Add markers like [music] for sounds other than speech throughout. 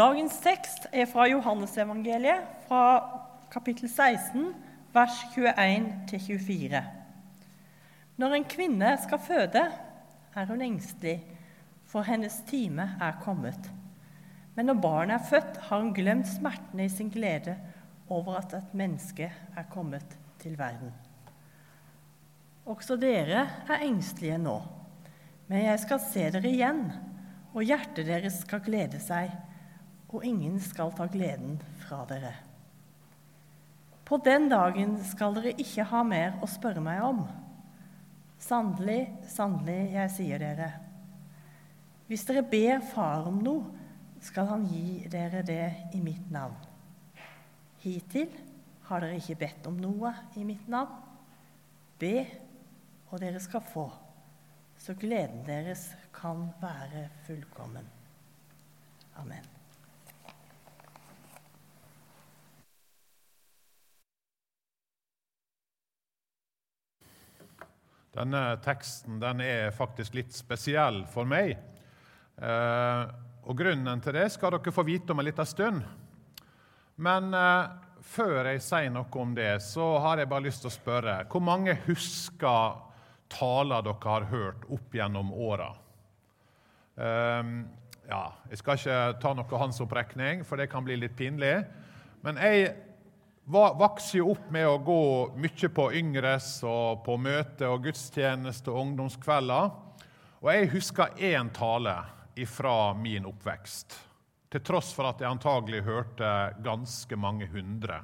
Dagens tekst er fra Johannesevangeliet, fra kapittel 16, vers 21-24. Når en kvinne skal føde, er hun engstelig, for hennes time er kommet. Men når barnet er født, har hun glemt smertene i sin glede over at et menneske er kommet til verden. Også dere er engstelige nå, men jeg skal se dere igjen, og hjertet deres skal glede seg og ingen skal ta gleden fra dere. På den dagen skal dere ikke ha mer å spørre meg om. Sannelig, sannelig, jeg sier dere, hvis dere ber Far om noe, skal Han gi dere det i mitt navn. Hittil har dere ikke bedt om noe i mitt navn. Be, og dere skal få, så gleden deres kan være fullkommen. Amen. Denne teksten den er faktisk litt spesiell for meg. Eh, og Grunnen til det skal dere få vite om en liten stund. Men eh, før jeg sier noe om det, så har jeg bare lyst til å spørre Hvor mange husker taler dere har hørt opp gjennom åra? Eh, ja, jeg skal ikke ta noe håndsopprekning, for det kan bli litt pinlig. Men jeg vokste jo opp med å gå mye på Yngres og på møte og gudstjeneste og ungdomskvelder. Og jeg husker én tale fra min oppvekst, til tross for at jeg antagelig hørte ganske mange hundre.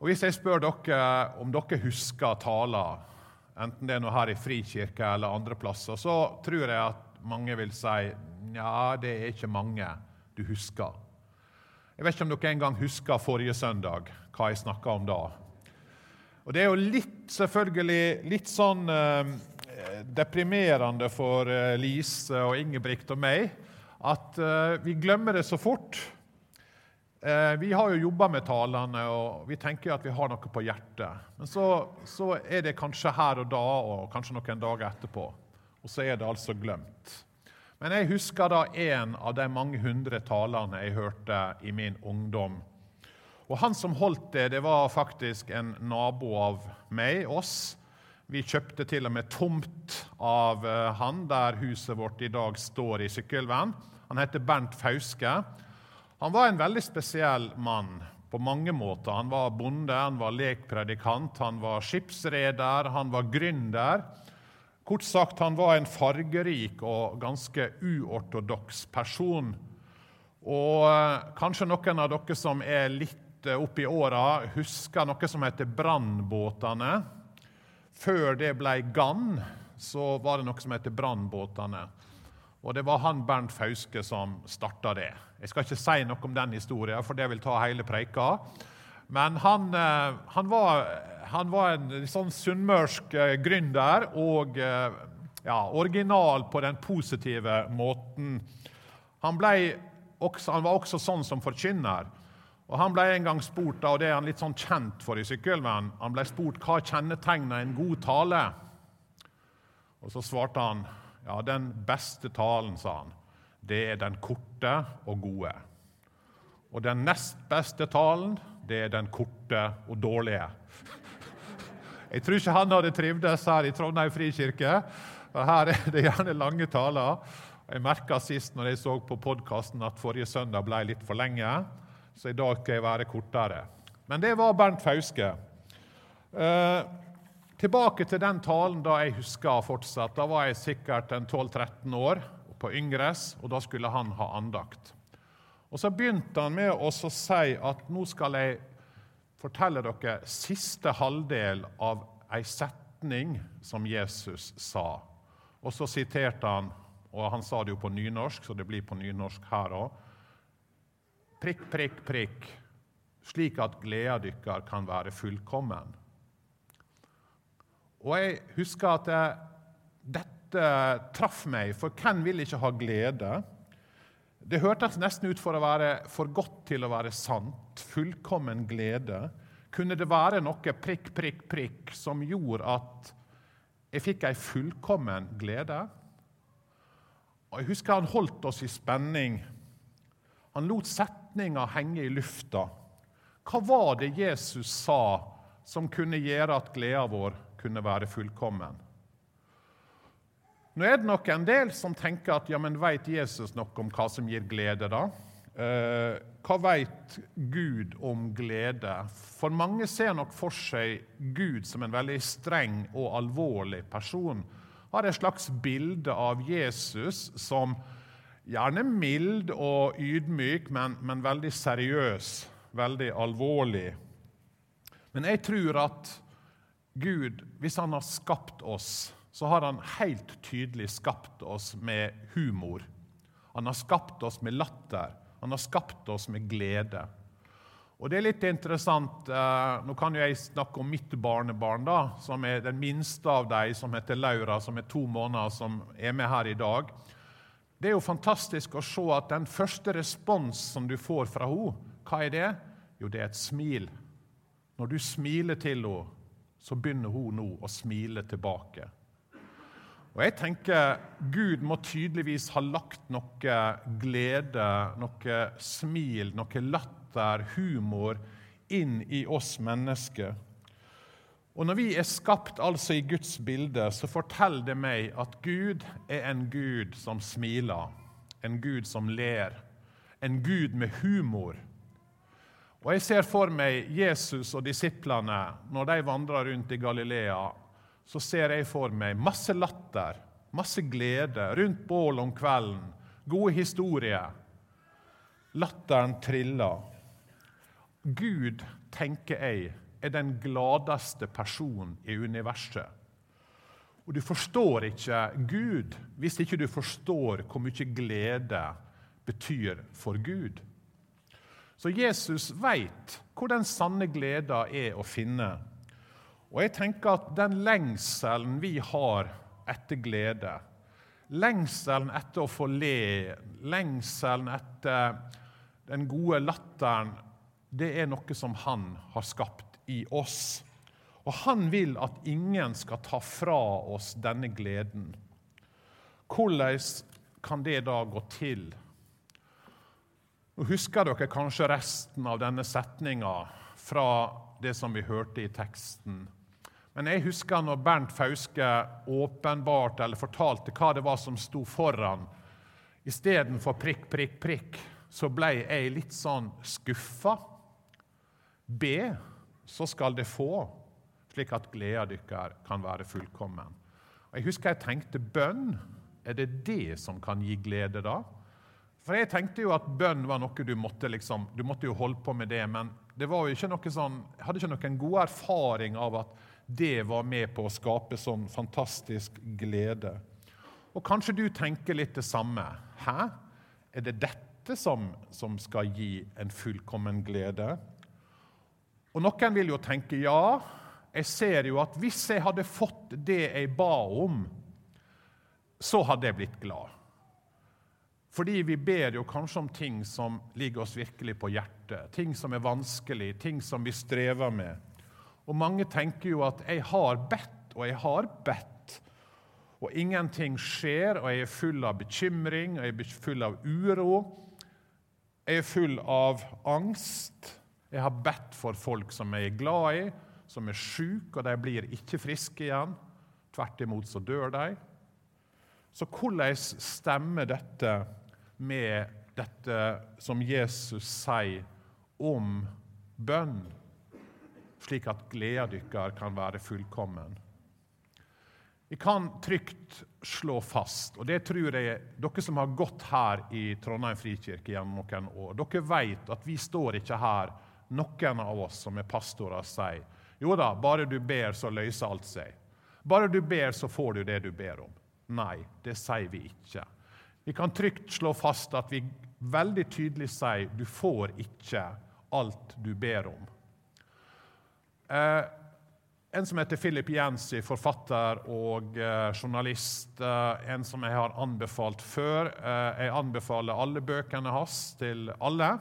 Og Hvis jeg spør dere om dere husker taler, enten det er noe her i Frikirka eller andre plasser, så tror jeg at mange vil si ja, det er ikke mange du husker. Jeg vet ikke om dere engang husker forrige søndag, hva jeg snakka om da. Og Det er jo litt, selvfølgelig litt sånn eh, deprimerende for eh, Lise og Ingebrigt og meg at eh, vi glemmer det så fort. Eh, vi har jo jobba med talene, og vi tenker at vi har noe på hjertet. Men så, så er det kanskje her og da, og kanskje noen dager etterpå. Og så er det altså glemt. Men jeg husker da en av de mange hundre talene jeg hørte i min ungdom. Og Han som holdt det, det var faktisk en nabo av meg, oss. Vi kjøpte til og med tomt av eh, han der huset vårt i dag står i Sykkylven. Han heter Bernt Fauske. Han var en veldig spesiell mann på mange måter. Han var bonde, han var lekpredikant, han var skipsreder, han var gründer. Kort sagt, han var en fargerik og ganske uortodoks person. Og eh, kanskje noen av dere som er litt oppi oppe åra, husker noe som heter brannbåtene. Før det ble Gann, så var det noe som heter brannbåtene. Og det var han Bernt Fauske som starta det. Jeg skal ikke si noe om den historien, for det vil ta hele preika. Men han, eh, han var han var en sånn sunnmørsk eh, gründer og eh, ja, original på den positive måten. Han, også, han, var også sånn som forkynner. Og Han ble en gang spurt, og det er han litt sånn kjent for i Sykkylven, han ble spurt hva kjennetegner en god tale. Og Så svarte han ja, den beste talen, sa han, det er den korte og gode. Og den nest beste talen, det er den korte og dårlige. Jeg tror ikke han hadde trivdes her i Trondheim frikirke. Her er det gjerne lange taler. Jeg merka sist når jeg så på podkasten at forrige søndag ble litt for lenge, så i dag skal jeg være kortere. Men det var Bernt Fauske. Eh, tilbake til den talen da jeg husker fortsatt. Da var jeg sikkert 12-13 år på Yngres, og da skulle han ha andakt. Og Så begynte han med å si at nå skal jeg forteller dere siste halvdel av ei setning som Jesus sa. Og så siterte han, og han sa det jo på nynorsk, så det blir på nynorsk her òg. Prikk, prikk, prikk, slik at gleda deres kan være fullkommen. Og jeg husker at dette traff meg, for hvem vil ikke ha glede? Det hørtes nesten ut for å være for godt til å være sant. Fullkommen glede. Kunne det være noe prikk, prikk, prikk som gjorde at jeg fikk ei fullkommen glede? Og Jeg husker han holdt oss i spenning. Han lot setninga henge i lufta. Hva var det Jesus sa som kunne gjøre at gleda vår kunne være fullkommen? Nå er det nok en del som tenker at ja, men vet Jesus noe om hva som gir glede, da? Eh, hva vet Gud om glede? For mange ser nok for seg Gud som en veldig streng og alvorlig person. Har et slags bilde av Jesus som gjerne mild og ydmyk, men, men veldig seriøs, veldig alvorlig. Men jeg tror at Gud, hvis han har skapt oss, så har han helt tydelig skapt oss med humor. Han har skapt oss med latter. Han har skapt oss med glede. Og det er litt interessant, eh, Nå kan jo jeg snakke om mitt barnebarn, da, som er den minste av dem, som heter Laura, som er to måneder, som er med her i dag. Det er jo fantastisk å se at den første respons som du får fra henne, hva er det? Jo, det er et smil. Når du smiler til henne, så begynner hun nå å smile tilbake. Og jeg tenker Gud må tydeligvis ha lagt noe glede, noe smil, noe latter, humor inn i oss mennesker. Og Når vi er skapt altså i Guds bilde, så forteller det meg at Gud er en Gud som smiler, en Gud som ler, en Gud med humor. Og Jeg ser for meg Jesus og disiplene når de vandrer rundt i Galilea så ser jeg for meg masse latter, masse glede rundt bål om kvelden, gode historier. Latteren triller. Gud, tenker jeg, er den gladeste personen i universet. Og du forstår ikke Gud hvis ikke du forstår hvor mye glede betyr for Gud. Så Jesus veit hvor den sanne gleda er å finne. Og jeg tenker at den lengselen vi har etter glede, lengselen etter å få le, lengselen etter den gode latteren, det er noe som han har skapt i oss. Og han vil at ingen skal ta fra oss denne gleden. Hvordan kan det da gå til? Nå husker dere kanskje resten av denne setninga fra det som vi hørte i teksten. Men jeg husker når Bernt Fauske åpenbarte eller fortalte hva det var som sto foran. Istedenfor prikk, prikk, prikk, så ble jeg litt sånn skuffa. Be, så skal det få, slik at gleda deres kan være fullkommen. Og Jeg husker jeg tenkte bønn. Er det det som kan gi glede, da? For jeg tenkte jo at bønn var noe du måtte liksom, du måtte jo holde på med det, men det var jo ikke noe sånn, jeg hadde ikke noen god erfaring av at det var med på å skape sånn fantastisk glede. Og kanskje du tenker litt det samme. Hæ? Er det dette som, som skal gi en fullkommen glede? Og noen vil jo tenke ja, jeg ser jo at hvis jeg hadde fått det jeg ba om, så hadde jeg blitt glad. Fordi vi ber jo kanskje om ting som ligger oss virkelig på hjertet, ting som er vanskelig, ting som vi strever med. Og mange tenker jo at 'jeg har bedt, og jeg har bedt', og ingenting skjer, og jeg er full av bekymring, og jeg er full av uro. Jeg er full av angst. Jeg har bedt for folk som jeg er glad i, som er syke, og de blir ikke friske igjen. Tvert imot så dør de. Så hvordan stemmer dette med dette som Jesus sier om bønn? Slik at gleda deres kan være fullkommen. Vi kan trygt slå fast, og det tror jeg dere som har gått her i Trondheim frikirke gjennom noen år, dere vet at vi står ikke her, noen av oss som er pastorer, sier jo da, bare du ber, så løser alt seg. Bare du ber, så får du det du ber om. Nei, det sier vi ikke. Vi kan trygt slå fast at vi veldig tydelig sier du får ikke alt du ber om. Eh, en som heter Philip Jensi, forfatter og eh, journalist. Eh, en som jeg har anbefalt før. Eh, jeg anbefaler alle bøkene hans til alle.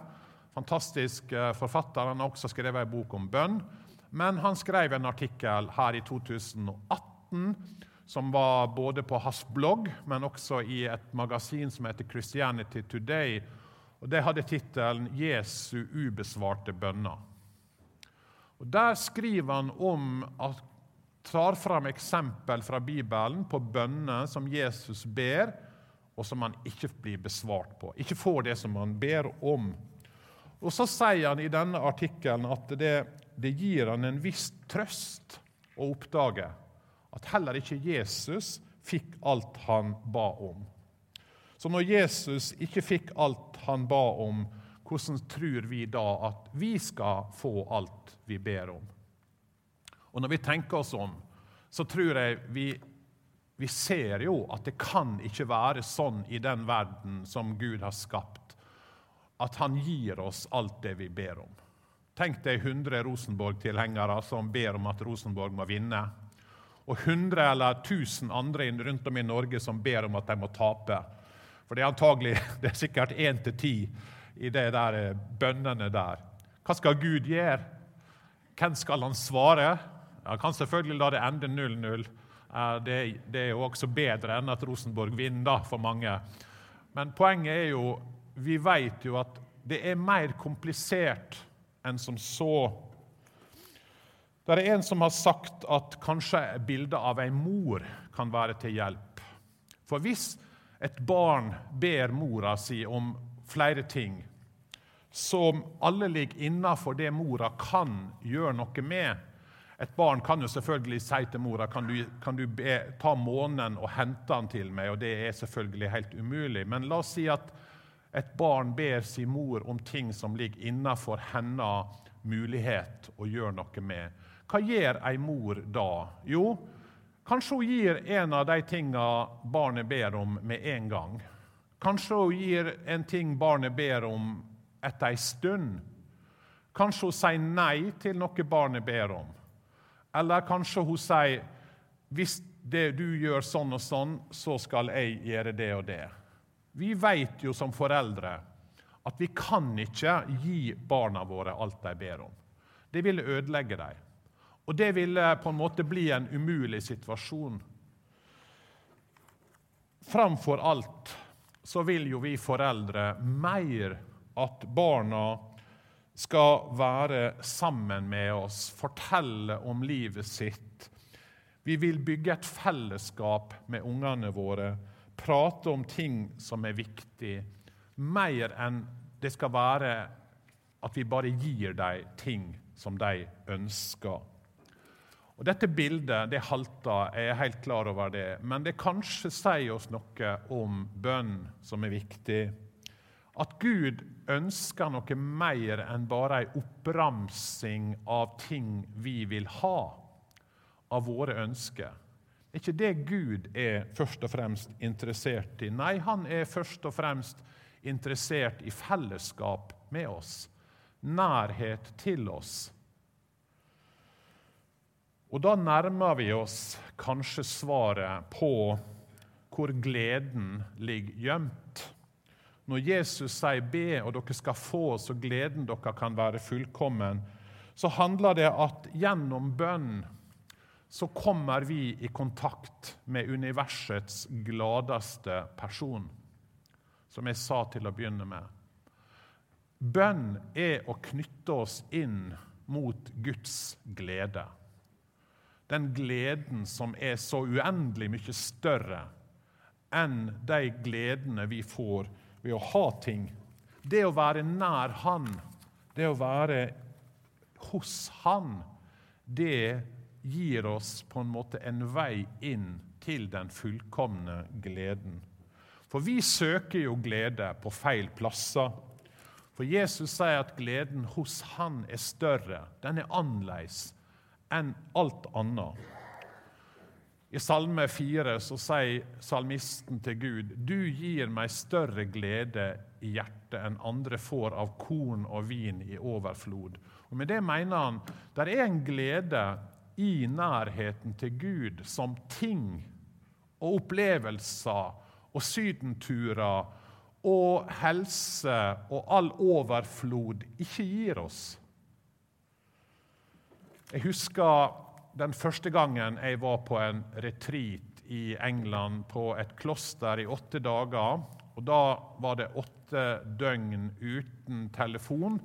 Fantastisk eh, forfatter. Han har også skrevet en bok om bønn. Men han skrev en artikkel her i 2018 som var både på hans blogg, men også i et magasin som heter Christianity Today, og Det hadde tittelen 'Jesu ubesvarte bønner'. Og Der skriver han om at tar fram eksempel fra Bibelen på bønner som Jesus ber, og som han ikke blir besvart på. Ikke får det som han ber om. Og Så sier han i denne artikkelen at det, det gir han en viss trøst å oppdage at heller ikke Jesus fikk alt han ba om. Så når Jesus ikke fikk alt han ba om, hvordan tror vi da at vi skal få alt vi ber om? Og Når vi tenker oss om, så tror jeg vi, vi ser jo at det kan ikke være sånn i den verden som Gud har skapt, at han gir oss alt det vi ber om. Tenk deg 100 Rosenborg-tilhengere som ber om at Rosenborg må vinne. Og 100 eller 1000 andre rundt om i Norge som ber om at de må tape. For det er antagelig, [laughs] det er sikkert én til ti i de der eh, bønnene der. Hva skal Gud gjøre? Hvem skal han svare? Han kan selvfølgelig la det ende 0-0. Eh, det, det, er jo også bedre enn at Rosenborg vinner for mange. Men poenget er jo vi vet jo at det er mer komplisert enn som så. Det er en som har sagt at kanskje bildet av ei mor kan være til hjelp. For hvis et barn ber mora si om flere ting som alle ligger innafor det mora kan gjøre noe med Et barn kan jo selvfølgelig si til mora kan du, kan du be, ta månen og hente den til meg, og det er selvfølgelig helt umulig. Men la oss si at et barn ber sin mor om ting som ligger innafor hennes mulighet å gjøre noe med. Hva gjør ei mor da? Jo, kanskje hun gir en av de tinga barnet ber om, med en gang. Kanskje hun gir en ting barnet ber om, etter ei stund. Kanskje hun sier nei til noe barnet ber om. Eller kanskje hun sier hvis det du gjør sånn og sånn, så skal jeg gjøre det og det. Vi vet jo som foreldre at vi kan ikke gi barna våre alt de ber om. Det ville ødelegge dem. Og det ville på en måte bli en umulig situasjon. Framfor alt så vil jo vi foreldre mer at barna skal være sammen med oss, fortelle om livet sitt. Vi vil bygge et fellesskap med ungene våre prate om ting som er viktig, mer enn det skal være at vi bare gir dem ting som de ønsker. Og Dette bildet det halter, jeg er helt klar over det, men det kanskje sier oss noe om bønn som er viktig. At Gud ønsker noe mer enn bare ei oppramsing av ting vi vil ha, av våre ønsker. Det er ikke det Gud er først og fremst interessert i. Nei, han er først og fremst interessert i fellesskap med oss, nærhet til oss. Og da nærmer vi oss kanskje svaret på hvor gleden ligger gjemt. Når Jesus sier 'be, og dere skal få, så gleden dere kan være fullkommen', så handler det at gjennom bønn så kommer vi i kontakt med universets gladeste person, som jeg sa til å begynne med. Bønn er å knytte oss inn mot Guds glede. Den gleden som er så uendelig mye større enn de gledene vi får ved å ha ting. Det å være nær Han, det å være hos Han, det gir oss på en måte en vei inn til den fullkomne gleden. For vi søker jo glede på feil plasser. For Jesus sier at gleden hos Han er større, den er annerledes enn alt annet. I Salme 4 så sier salmisten til Gud.: Du gir meg større glede i hjertet enn andre får av korn og vin i overflod. Og Med det mener han det er en glede i nærheten til Gud som ting og opplevelser og sydenturer og helse og all overflod ikke gir oss. Jeg husker den første gangen jeg var på en retreat i England på et kloster i åtte dager. Og da var det åtte døgn uten telefon,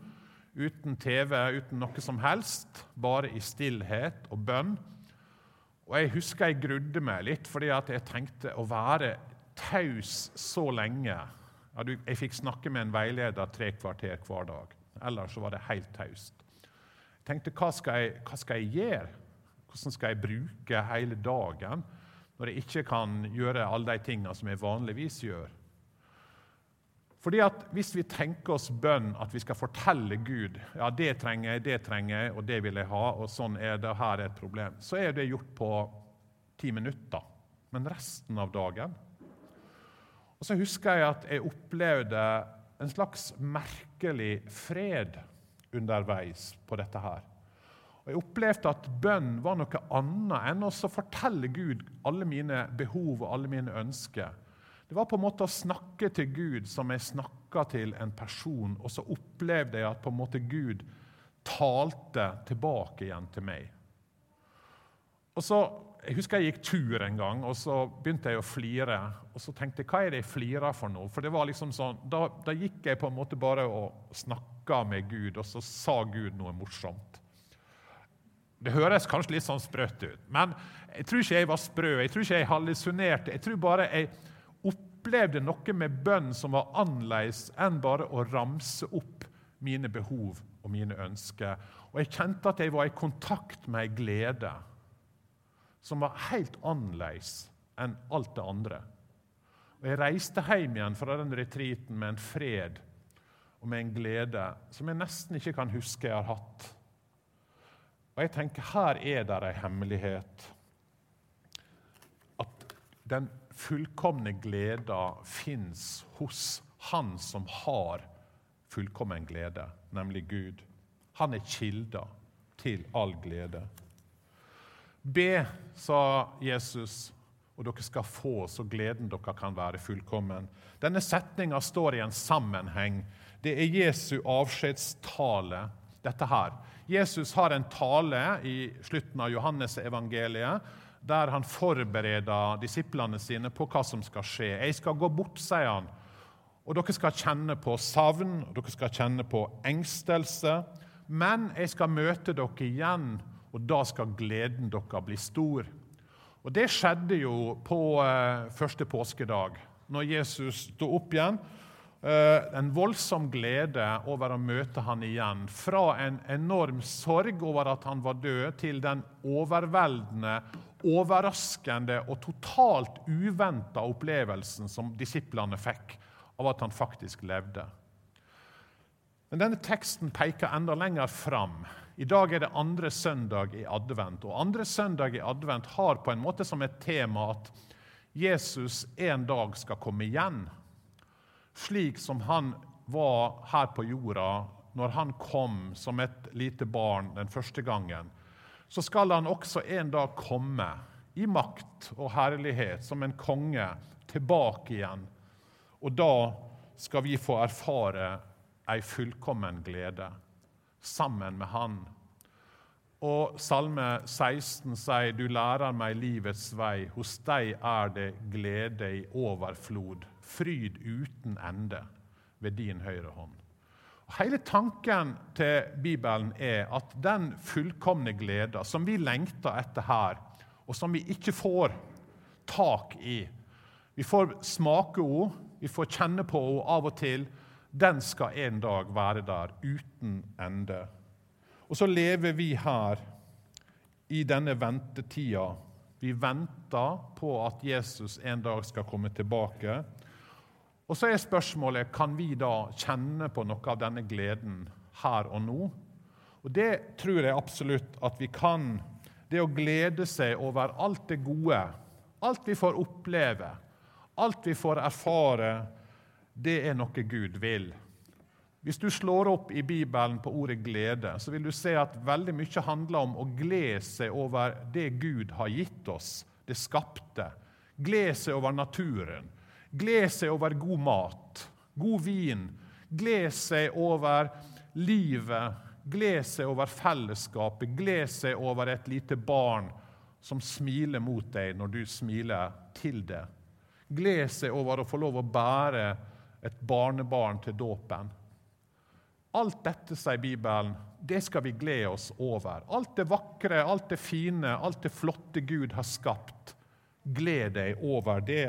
uten TV, uten noe som helst. Bare i stillhet og bønn. Og Jeg husker jeg grudde meg litt, fordi jeg tenkte å være taus så lenge Jeg fikk snakke med en veileder tre kvarter hver dag. Ellers var det helt taust. Jeg tenkte hva skal jeg, hva skal jeg gjøre? Hvordan skal jeg bruke hele dagen når jeg ikke kan gjøre alle de tingene som jeg vanligvis gjør? Fordi at Hvis vi tenker oss bønn, at vi skal fortelle Gud ja, det trenger jeg, det trenger jeg, og det vil jeg ha, og sånn er det, her er et problem, så er det gjort på ti minutter. Men resten av dagen Og så husker jeg at jeg opplevde en slags merkelig fred underveis på dette her. Og Jeg opplevde at bønn var noe annet enn å fortelle Gud alle mine behov og alle mine ønsker. Det var på en måte å snakke til Gud som jeg snakka til en person, og så opplevde jeg at på en måte Gud talte tilbake igjen til meg. Og så, Jeg husker jeg gikk tur en gang, og så begynte jeg å flire. Og så tenkte jeg hva er det jeg flirer for nå? For det var liksom sånn, da, da gikk jeg på en måte bare og snakka med Gud, og så sa Gud noe morsomt. Det høres kanskje litt sånn sprøtt ut, men jeg tror ikke jeg var sprø. Jeg tror ikke jeg hallusinerte. Jeg tror bare jeg opplevde noe med bønn som var annerledes enn bare å ramse opp mine behov og mine ønsker. Og jeg kjente at jeg var i kontakt med ei glede som var helt annerledes enn alt det andre. Og Jeg reiste hjem igjen fra den retreaten med en fred og med en glede som jeg nesten ikke kan huske jeg har hatt. Og jeg tenker her er det ei hemmelighet. At den fullkomne gleda fins hos Han som har fullkommen glede, nemlig Gud. Han er kilda til all glede. Be, sa Jesus, og dere skal få, så gleden dere kan være fullkommen. Denne setninga står i en sammenheng. Det er Jesu avskjedstale, dette her. Jesus har en tale i slutten av Johannes-evangeliet der han forbereder disiplene sine på hva som skal skje. 'Jeg skal gå bort', sier han, 'og dere skal kjenne på savn og dere skal kjenne på engstelse.' 'Men jeg skal møte dere igjen, og da skal gleden dere bli stor.' Og Det skjedde jo på eh, første påskedag, når Jesus sto opp igjen. Eh, en voldsom glede over å møte han igjen. Fra en enorm sorg over at han var død, til den overveldende overraskende og totalt uventa opplevelsen som disiplene fikk av at han faktisk levde. Men denne teksten peker enda lenger fram. I dag er det andre søndag i advent. Og andre søndag i advent har på en måte som et tema at Jesus en dag skal komme igjen. Slik som han var her på jorda når han kom som et lite barn den første gangen så skal han også en dag komme i makt og herlighet som en konge tilbake igjen. Og da skal vi få erfare ei fullkommen glede sammen med Han. Og Salme 16 sier, 'Du lærer meg livets vei. Hos deg er det glede i overflod, fryd uten ende ved din høyre hånd.' Hele tanken til Bibelen er at den fullkomne gleda som vi lengter etter her, og som vi ikke får tak i Vi får smake henne, vi får kjenne på henne av og til. Den skal en dag være der uten ende. Og så lever vi her i denne ventetida. Vi venter på at Jesus en dag skal komme tilbake. Og så er spørsmålet kan vi da kjenne på noe av denne gleden her og nå. Og Det tror jeg absolutt at vi kan. Det å glede seg over alt det gode, alt vi får oppleve, alt vi får erfare, det er noe Gud vil. Hvis du slår opp i Bibelen på ordet glede, så vil du se at veldig mye handler om å glede seg over det Gud har gitt oss, det skapte. Glede seg over naturen. Glede seg over god mat, god vin. Glede seg over livet. Glede seg over fellesskapet. Glede seg over et lite barn som smiler mot deg når du smiler til det. Glede seg over å få lov å bære et barnebarn til dåpen. Alt dette, sier Bibelen, det skal vi glede oss over. Alt det vakre, alt det fine, alt det flotte Gud har skapt. Gled deg over det.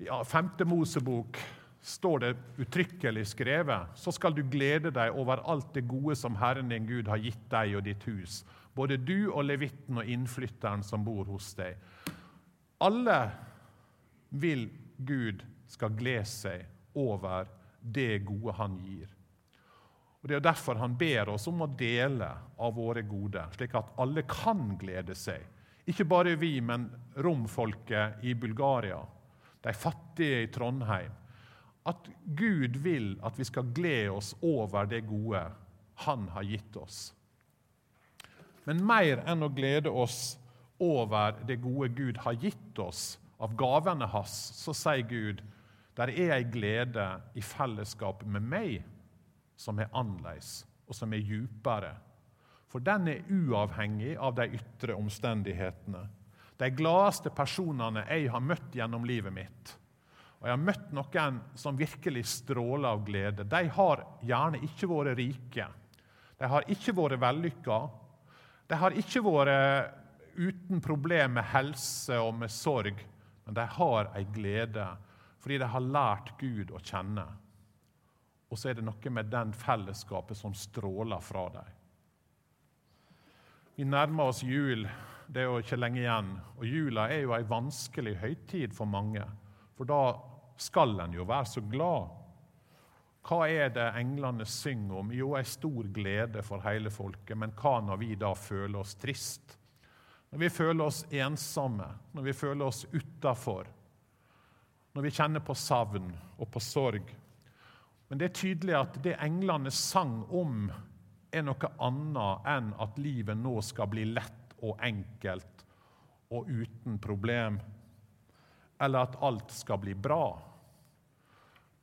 I ja, femte Mosebok står det uttrykkelig skrevet, så skal du glede deg over alt det gode som Herren din Gud har gitt deg og ditt hus, både du og levitten og innflytteren som bor hos deg. Alle vil Gud skal glede seg over det gode han gir. Og Det er derfor han ber oss om å dele av våre gode, slik at alle kan glede seg. Ikke bare vi, men romfolket i Bulgaria, de fattige i Trondheim. At Gud vil at vi skal glede oss over det gode han har gitt oss. Men mer enn å glede oss over det gode Gud har gitt oss av gavene hans, så sier Gud der er ei glede i fellesskap med meg som er annerledes, og som er djupere. For den er uavhengig av de ytre omstendighetene. De gladeste personene jeg har møtt gjennom livet mitt, og jeg har møtt noen som virkelig stråler av glede, de har gjerne ikke vært rike. De har ikke vært vellykka. De har ikke vært uten problemer med helse og med sorg, men de har ei glede fordi de har lært Gud å kjenne. Og så er det noe med den fellesskapet som stråler fra dem. Vi nærmer oss jul. Det er jo ikke lenge igjen. Og jula er jo ei vanskelig høytid for mange. For da skal en jo være så glad. Hva er det englene synger om? Jo, ei stor glede for hele folket. Men hva når vi da føler oss trist? Når vi føler oss ensomme, når vi føler oss utafor, når vi kjenner på savn og på sorg. Men det er tydelig at det englene sang om, er noe annet enn at livet nå skal bli lett og enkelt og uten problem, eller at alt skal bli bra.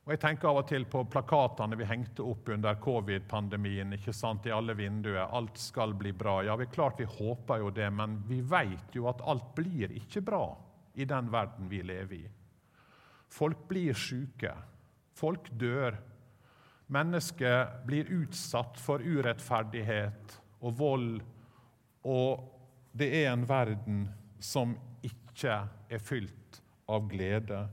Og Jeg tenker av og til på plakatene vi hengte opp under covid-pandemien. ikke sant, I alle vinduer. Alt skal bli bra. Ja, vi klart vi håper jo det, men vi vet jo at alt blir ikke bra i den verden vi lever i. Folk blir syke. Folk dør. Mennesker blir utsatt for urettferdighet og vold. Og det er en verden som ikke er fylt av glede.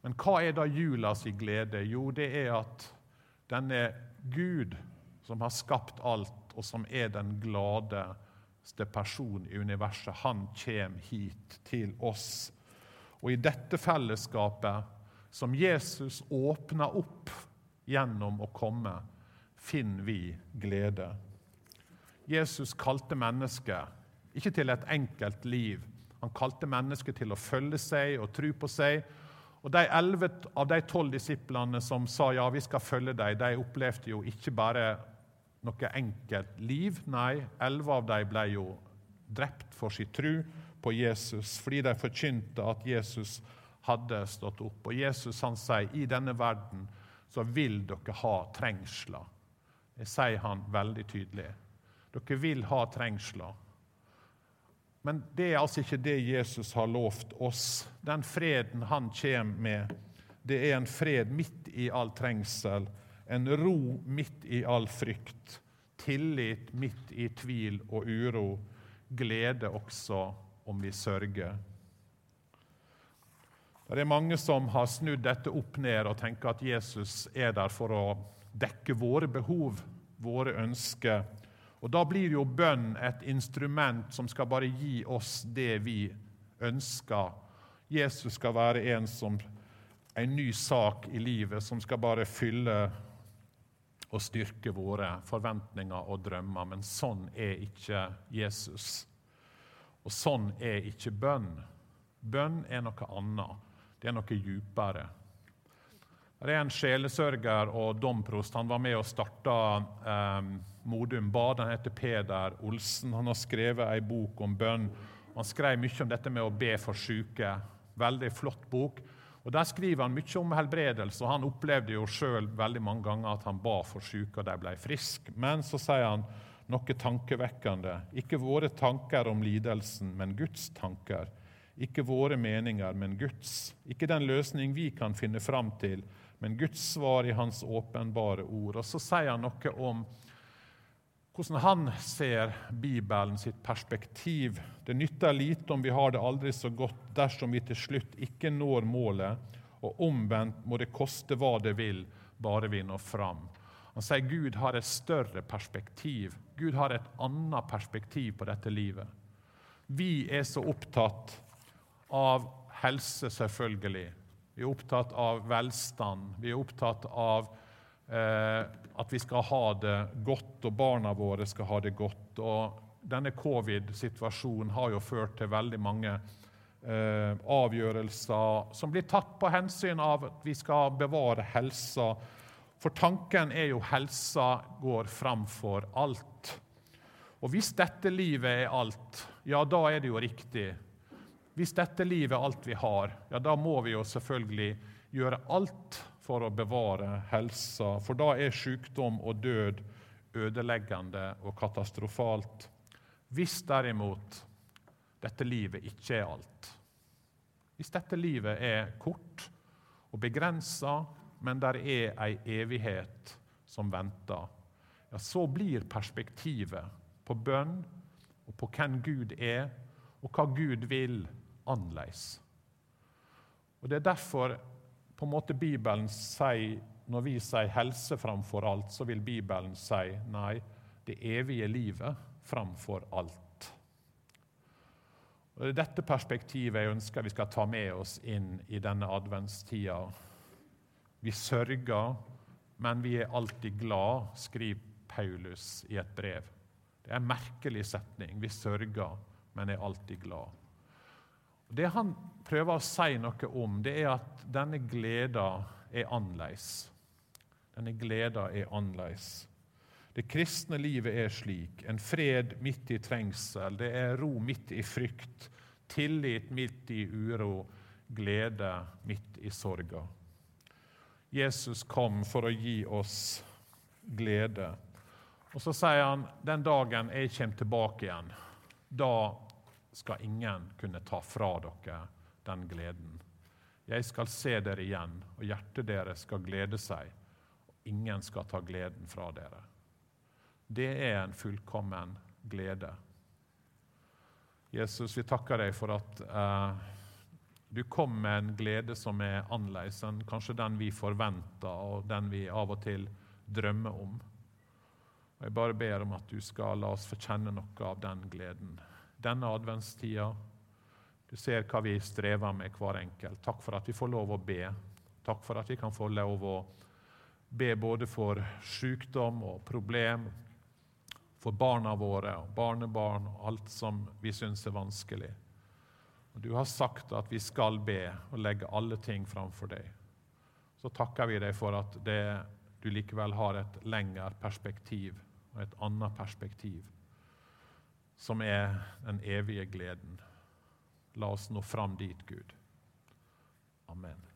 Men hva er da julas glede? Jo, det er at denne Gud som har skapt alt, og som er den gladeste person i universet, han kommer hit til oss og i dette fellesskapet som Jesus åpner opp gjennom å komme, finner vi glede. Jesus kalte mennesket ikke til et enkelt liv. Han kalte mennesket til å følge seg og tro på seg. Og De elleve av de tolv disiplene som sa ja, vi skal følge deg, de opplevde jo ikke bare noe enkelt liv. Nei, elleve av dem ble jo drept for sin tro på Jesus fordi de forkynte at Jesus hadde stått opp. Og Jesus han sier i denne verden så vil dere ha trengsler. Det sier han veldig tydelig. Dere vil ha trengsler. Men det er altså ikke det Jesus har lovt oss. Den freden han kommer med, det er en fred midt i all trengsel, en ro midt i all frykt, tillit midt i tvil og uro, glede også om vi sørger. Det er mange som har snudd dette opp ned og tenker at Jesus er der for å dekke våre behov, våre ønsker. Og Da blir jo bønn et instrument som skal bare gi oss det vi ønsker. Jesus skal være en som en ny sak i livet som skal bare fylle og styrke våre forventninger og drømmer. Men sånn er ikke Jesus. Og sånn er ikke bønn. Bønn er noe annet. Det er noe djupere. Det er en sjelesørger og domprost. Han var med og starta eh, Modum Bad. Han heter Peder Olsen. Han har skrevet ei bok om bønn. Han skrev mye om dette med å be for syke. Veldig flott bok. Og Der skriver han mye om helbredelse. og Han opplevde jo sjøl mange ganger at han ba for syke, og de ble friske. Men så sier han noe tankevekkende. Ikke våre tanker om lidelsen, men Guds tanker. Ikke våre meninger, men Guds. Ikke den løsning vi kan finne fram til, men Guds svar i Hans åpenbare ord. Og så sier han noe om hvordan han ser Bibelen sitt perspektiv. Det nytter lite om vi har det aldri så godt dersom vi til slutt ikke når målet, og omvendt må det koste hva det vil, bare vi når fram. Han sier Gud har et større perspektiv. Gud har et annet perspektiv på dette livet. Vi er så opptatt av helse, selvfølgelig. Vi er opptatt av velstand. Vi er opptatt av eh, at vi skal ha det godt, og barna våre skal ha det godt. Og denne covid-situasjonen har jo ført til veldig mange eh, avgjørelser som blir tatt på hensyn av at vi skal bevare helsa for tanken er jo helsa går framfor alt. Og hvis dette livet er alt, ja, da er det jo riktig. Hvis dette livet er alt vi har, ja, da må vi jo selvfølgelig gjøre alt for å bevare helsa, for da er sykdom og død ødeleggende og katastrofalt. Hvis derimot dette livet ikke er alt, hvis dette livet er kort og begrensa men der er ei evighet som venter. Ja, så blir perspektivet på bønn og på hvem Gud er, og hva Gud vil, annerledes. Og Det er derfor på en måte Bibelen sier, når vi sier helse framfor alt, så vil Bibelen si nei, det evige livet framfor alt. Og Det er dette perspektivet jeg ønsker vi skal ta med oss inn i denne adventstida. Vi sørger, men vi er alltid glad, skriver Paulus i et brev. Det er en merkelig setning. Vi sørger, men er alltid glad. Det han prøver å si noe om, det er at denne gleda er annerledes. Denne gleda er annerledes. Det kristne livet er slik. En fred midt i trengsel. Det er ro midt i frykt. Tillit midt i uro. Glede midt i sorga. Jesus kom for å gi oss glede. Og Så sier han den dagen jeg kommer tilbake igjen, da skal ingen kunne ta fra dere den gleden. Jeg skal se dere igjen, og hjertet deres skal glede seg. og Ingen skal ta gleden fra dere. Det er en fullkommen glede. Jesus, vi takker deg for at eh, du kom med en glede som er annerledes enn kanskje den vi forventer, og den vi av og til drømmer om. Og Jeg bare ber om at du skal la oss få kjenne noe av den gleden. Denne adventstida. Du ser hva vi strever med, hver enkelt. Takk for at vi får lov å be. Takk for at vi kan få lov å be både for sykdom og problem, for barna våre og barnebarn og alt som vi syns er vanskelig. Og Du har sagt at vi skal be og legge alle ting framfor deg. Så takker vi deg for at det, du likevel har et lengre perspektiv og et annet perspektiv, som er den evige gleden. La oss nå fram dit, Gud. Amen.